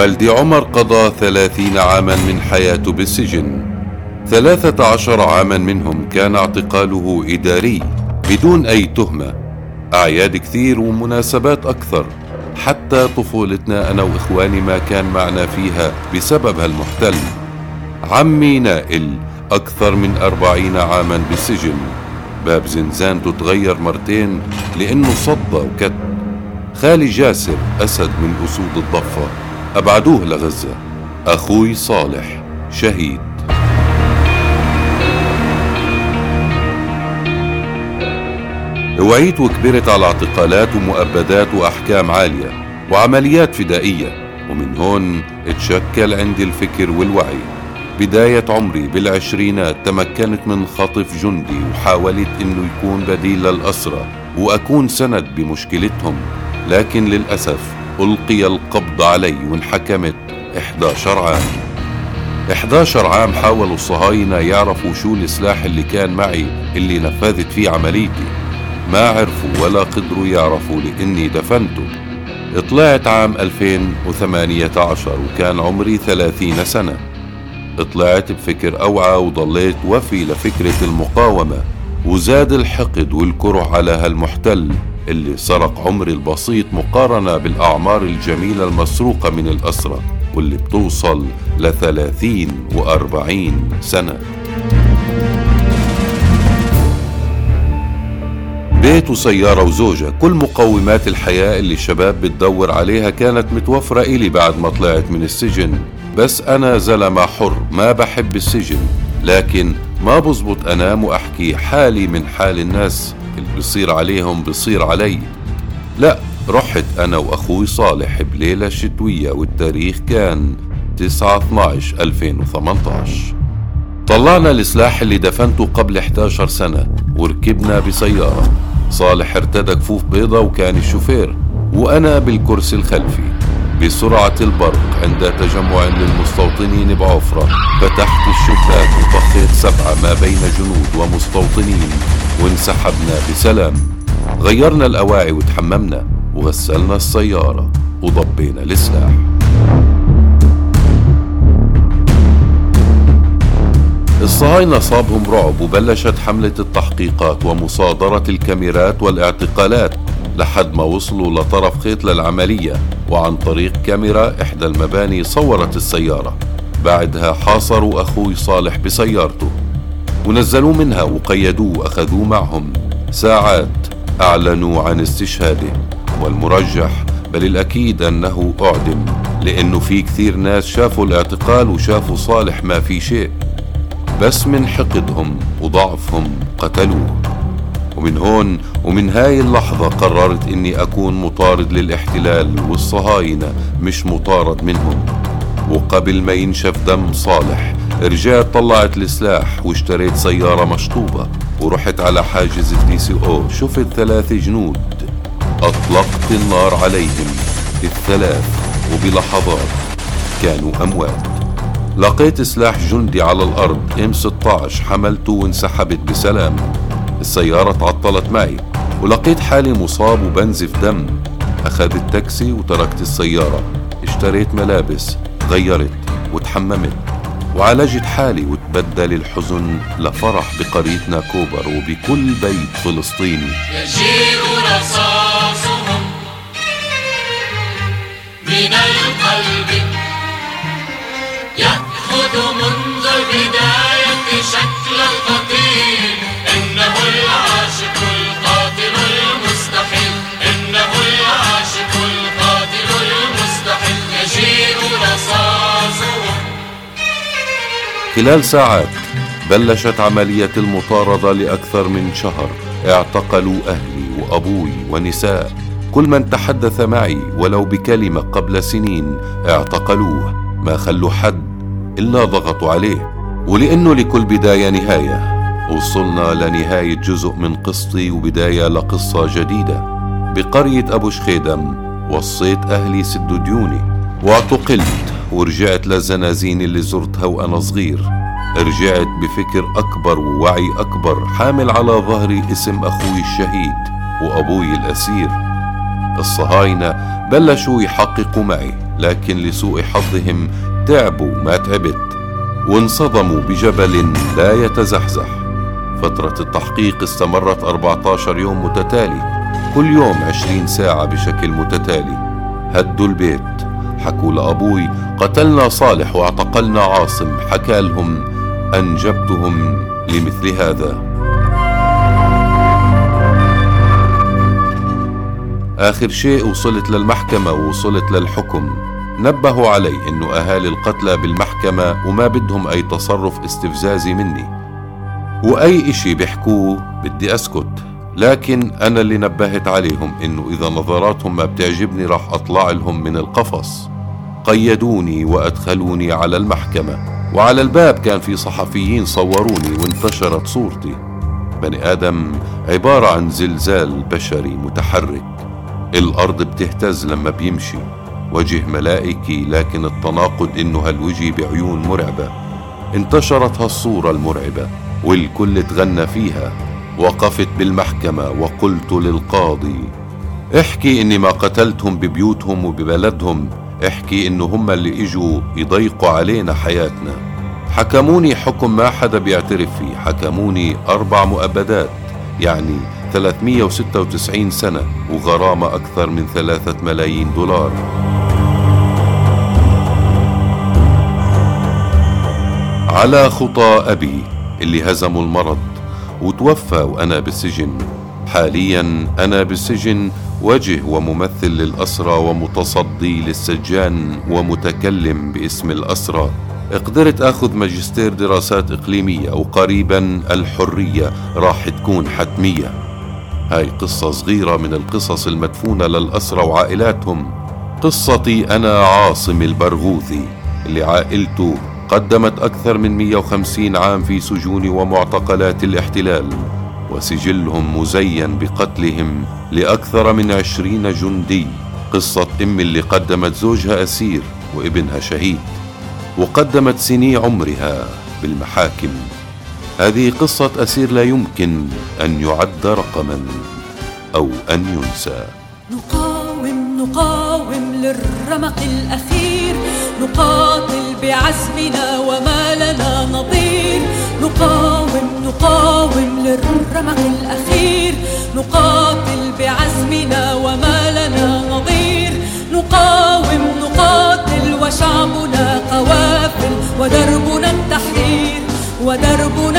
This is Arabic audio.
والدي عمر قضى ثلاثين عاما من حياته بالسجن. ثلاثة عشر عاما منهم كان اعتقاله إداري بدون أي تهمة. أعياد كثير ومناسبات أكثر حتى طفولتنا أنا وإخواني ما كان معنا فيها بسبب هالمحتل عمي نائل أكثر من أربعين عاما بالسجن. باب زنزانته تغير مرتين لأنه صدى وكت. خالي جاسر أسد من أسود الضفة. أبعدوه لغزة. أخوي صالح شهيد. وعيت وكبرت على اعتقالات ومؤبدات وأحكام عالية وعمليات فدائية ومن هون اتشكل عندي الفكر والوعي. بداية عمري بالعشرينات تمكنت من خطف جندي وحاولت إنه يكون بديل للأسرى وأكون سند بمشكلتهم لكن للأسف ألقي القبض علي وانحكمت 11 عام 11 عام حاولوا الصهاينة يعرفوا شو السلاح اللي كان معي اللي نفذت فيه عمليتي. ما عرفوا ولا قدروا يعرفوا لإني دفنته. طلعت عام 2018 وكان عمري 30 سنة. طلعت بفكر أوعى وضليت وفي لفكرة المقاومة وزاد الحقد والكره على هالمحتل. اللي سرق عمري البسيط مقارنة بالأعمار الجميلة المسروقة من الأسرى واللي بتوصل لثلاثين وأربعين سنة. بيت وسيارة وزوجة كل مقومات الحياة اللي الشباب بتدور عليها كانت متوفرة إلي بعد ما طلعت من السجن. بس أنا زلمة حر ما بحب السجن. لكن ما بزبط أنام وأحكي حالي من حال الناس. اللي بصير عليهم بصير علي. لا رحت أنا وأخوي صالح بليلة شتوية والتاريخ كان 9 12 2018 طلعنا السلاح اللي دفنته قبل 11 سنة وركبنا بسيارة. صالح ارتدى كفوف بيضة وكان الشوفير وأنا بالكرسي الخلفي. بسرعة البرق عند تجمع للمستوطنين بعفرة فتحت الشباك وطخيت سبعة ما بين جنود ومستوطنين. وانسحبنا بسلام. غيرنا الأواعي وتحممنا وغسلنا السيارة وضبينا السلاح. الصهاينة صابهم رعب وبلشت حملة التحقيقات ومصادرة الكاميرات والاعتقالات لحد ما وصلوا لطرف خيط للعملية وعن طريق كاميرا إحدى المباني صورت السيارة. بعدها حاصروا أخوي صالح بسيارته. ونزلوه منها وقيدوه وأخذوه معهم. ساعات أعلنوا عن استشهاده والمرجح بل الأكيد أنه أعدم لأنه في كثير ناس شافوا الاعتقال وشافوا صالح ما في شيء. بس من حقدهم وضعفهم قتلوه. ومن هون ومن هاي اللحظة قررت إني أكون مطارد للاحتلال والصهاينة مش مطارد منهم. وقبل ما ينشف دم صالح رجعت طلعت السلاح واشتريت سيارة مشطوبة ورحت على حاجز ال DCO. شفت ثلاث جنود. أطلقت النار عليهم الثلاث وبلحظات كانوا أموات. لقيت سلاح جندي على الأرض M16 حملته وانسحبت بسلام. السيارة تعطلت معي ولقيت حالي مصاب وبنزف دم. أخذت تاكسي وتركت السيارة. اشتريت ملابس غيرت وتحممت. وعالجت حالي وتبدل الحزن لفرح بقريتنا كوبر وبكل بيت فلسطيني. يجيء رصاصهم من القلب. يأخذ منذ البداية شكل القتيل إنه العاشق خلال ساعات بلشت عملية المطاردة لأكثر من شهر. اعتقلوا أهلي وأبوي ونساء. كل من تحدث معي ولو بكلمة قبل سنين اعتقلوه. ما خلوا حد إلا ضغطوا عليه. ولأنه لكل بداية نهاية وصلنا لنهاية جزء من قصتي وبداية لقصة جديدة. بقرية أبو شخيدم وصيت أهلي سدوا ديوني واعتقلت. ورجعت للزنازين اللي زرتها وأنا صغير. رجعت بفكر أكبر ووعي أكبر حامل على ظهري اسم أخوي الشهيد وأبوي الأسير. الصهاينة بلشوا يحققوا معي لكن لسوء حظهم تعبوا ما تعبت. وانصدموا بجبل لا يتزحزح. فترة التحقيق استمرت 14 يوم متتالي. كل يوم 20 ساعة بشكل متتالي. هدوا البيت. حكوا لأبوي قتلنا صالح واعتقلنا عاصم حكى لهم أنجبتهم لمثل هذا. آخر شيء وصلت للمحكمة ووصلت للحكم. نبهوا علي إنه أهالي القتلى بالمحكمة وما بدهم أي تصرف استفزازي مني. وأي إشي بيحكوه بدي أسكت. لكن أنا اللي نبهت عليهم إنه إذا نظراتهم ما بتعجبني راح أطلع لهم من القفص. قيدوني وأدخلوني على المحكمة وعلى الباب كان في صحفيين صوروني وانتشرت صورتي. بني آدم عبارة عن زلزال بشري متحرك. الأرض بتهتز لما بيمشي. وجه ملائكي لكن التناقض إنه هالوجه بعيون مرعبة؟ انتشرت هالصورة المرعبة والكل تغنى فيها. وقفت بالمحكمة وقلت للقاضي احكي إني ما قتلتهم ببيوتهم وببلدهم احكي إنه هم اللي إجوا يضيقوا علينا حياتنا. حكموني حكم ما حدا بيعترف فيه. حكموني أربع مؤبدات يعني 396 سنة وغرامة أكثر من ثلاثة ملايين دولار. على خطى أبي اللي هزموا المرض وتوفى وأنا بالسجن حاليا أنا بالسجن وجه وممثل للأسرى ومتصدي للسجان ومتكلم باسم الأسرى. قدرت أخذ ماجستير دراسات إقليمية وقريبا الحرية راح تكون حتمية. هاي قصة صغيرة من القصص المدفونة للأسرى وعائلاتهم. قصتي أنا عاصم البرغوثي اللي عائلته قدمت أكثر من 150 عام في سجون ومعتقلات الاحتلال. وسجلهم مزين بقتلهم لأكثر من عشرين جندي. قصة أم اللي قدمت زوجها أسير وابنها شهيد وقدمت سني عمرها بالمحاكم. هذه قصة أسير لا يمكن أن يعد رقما أو أن ينسى. نقاوم نقاوم للرمق الأخير. نقاتل بعزمنا وما لنا نظير. نقاوم نقاوم للرمق الأخير. نقاتل بعزمنا وما لنا نظير. نقاوم نقاتل وشعبنا قوافل. ودربنا التحرير ودربنا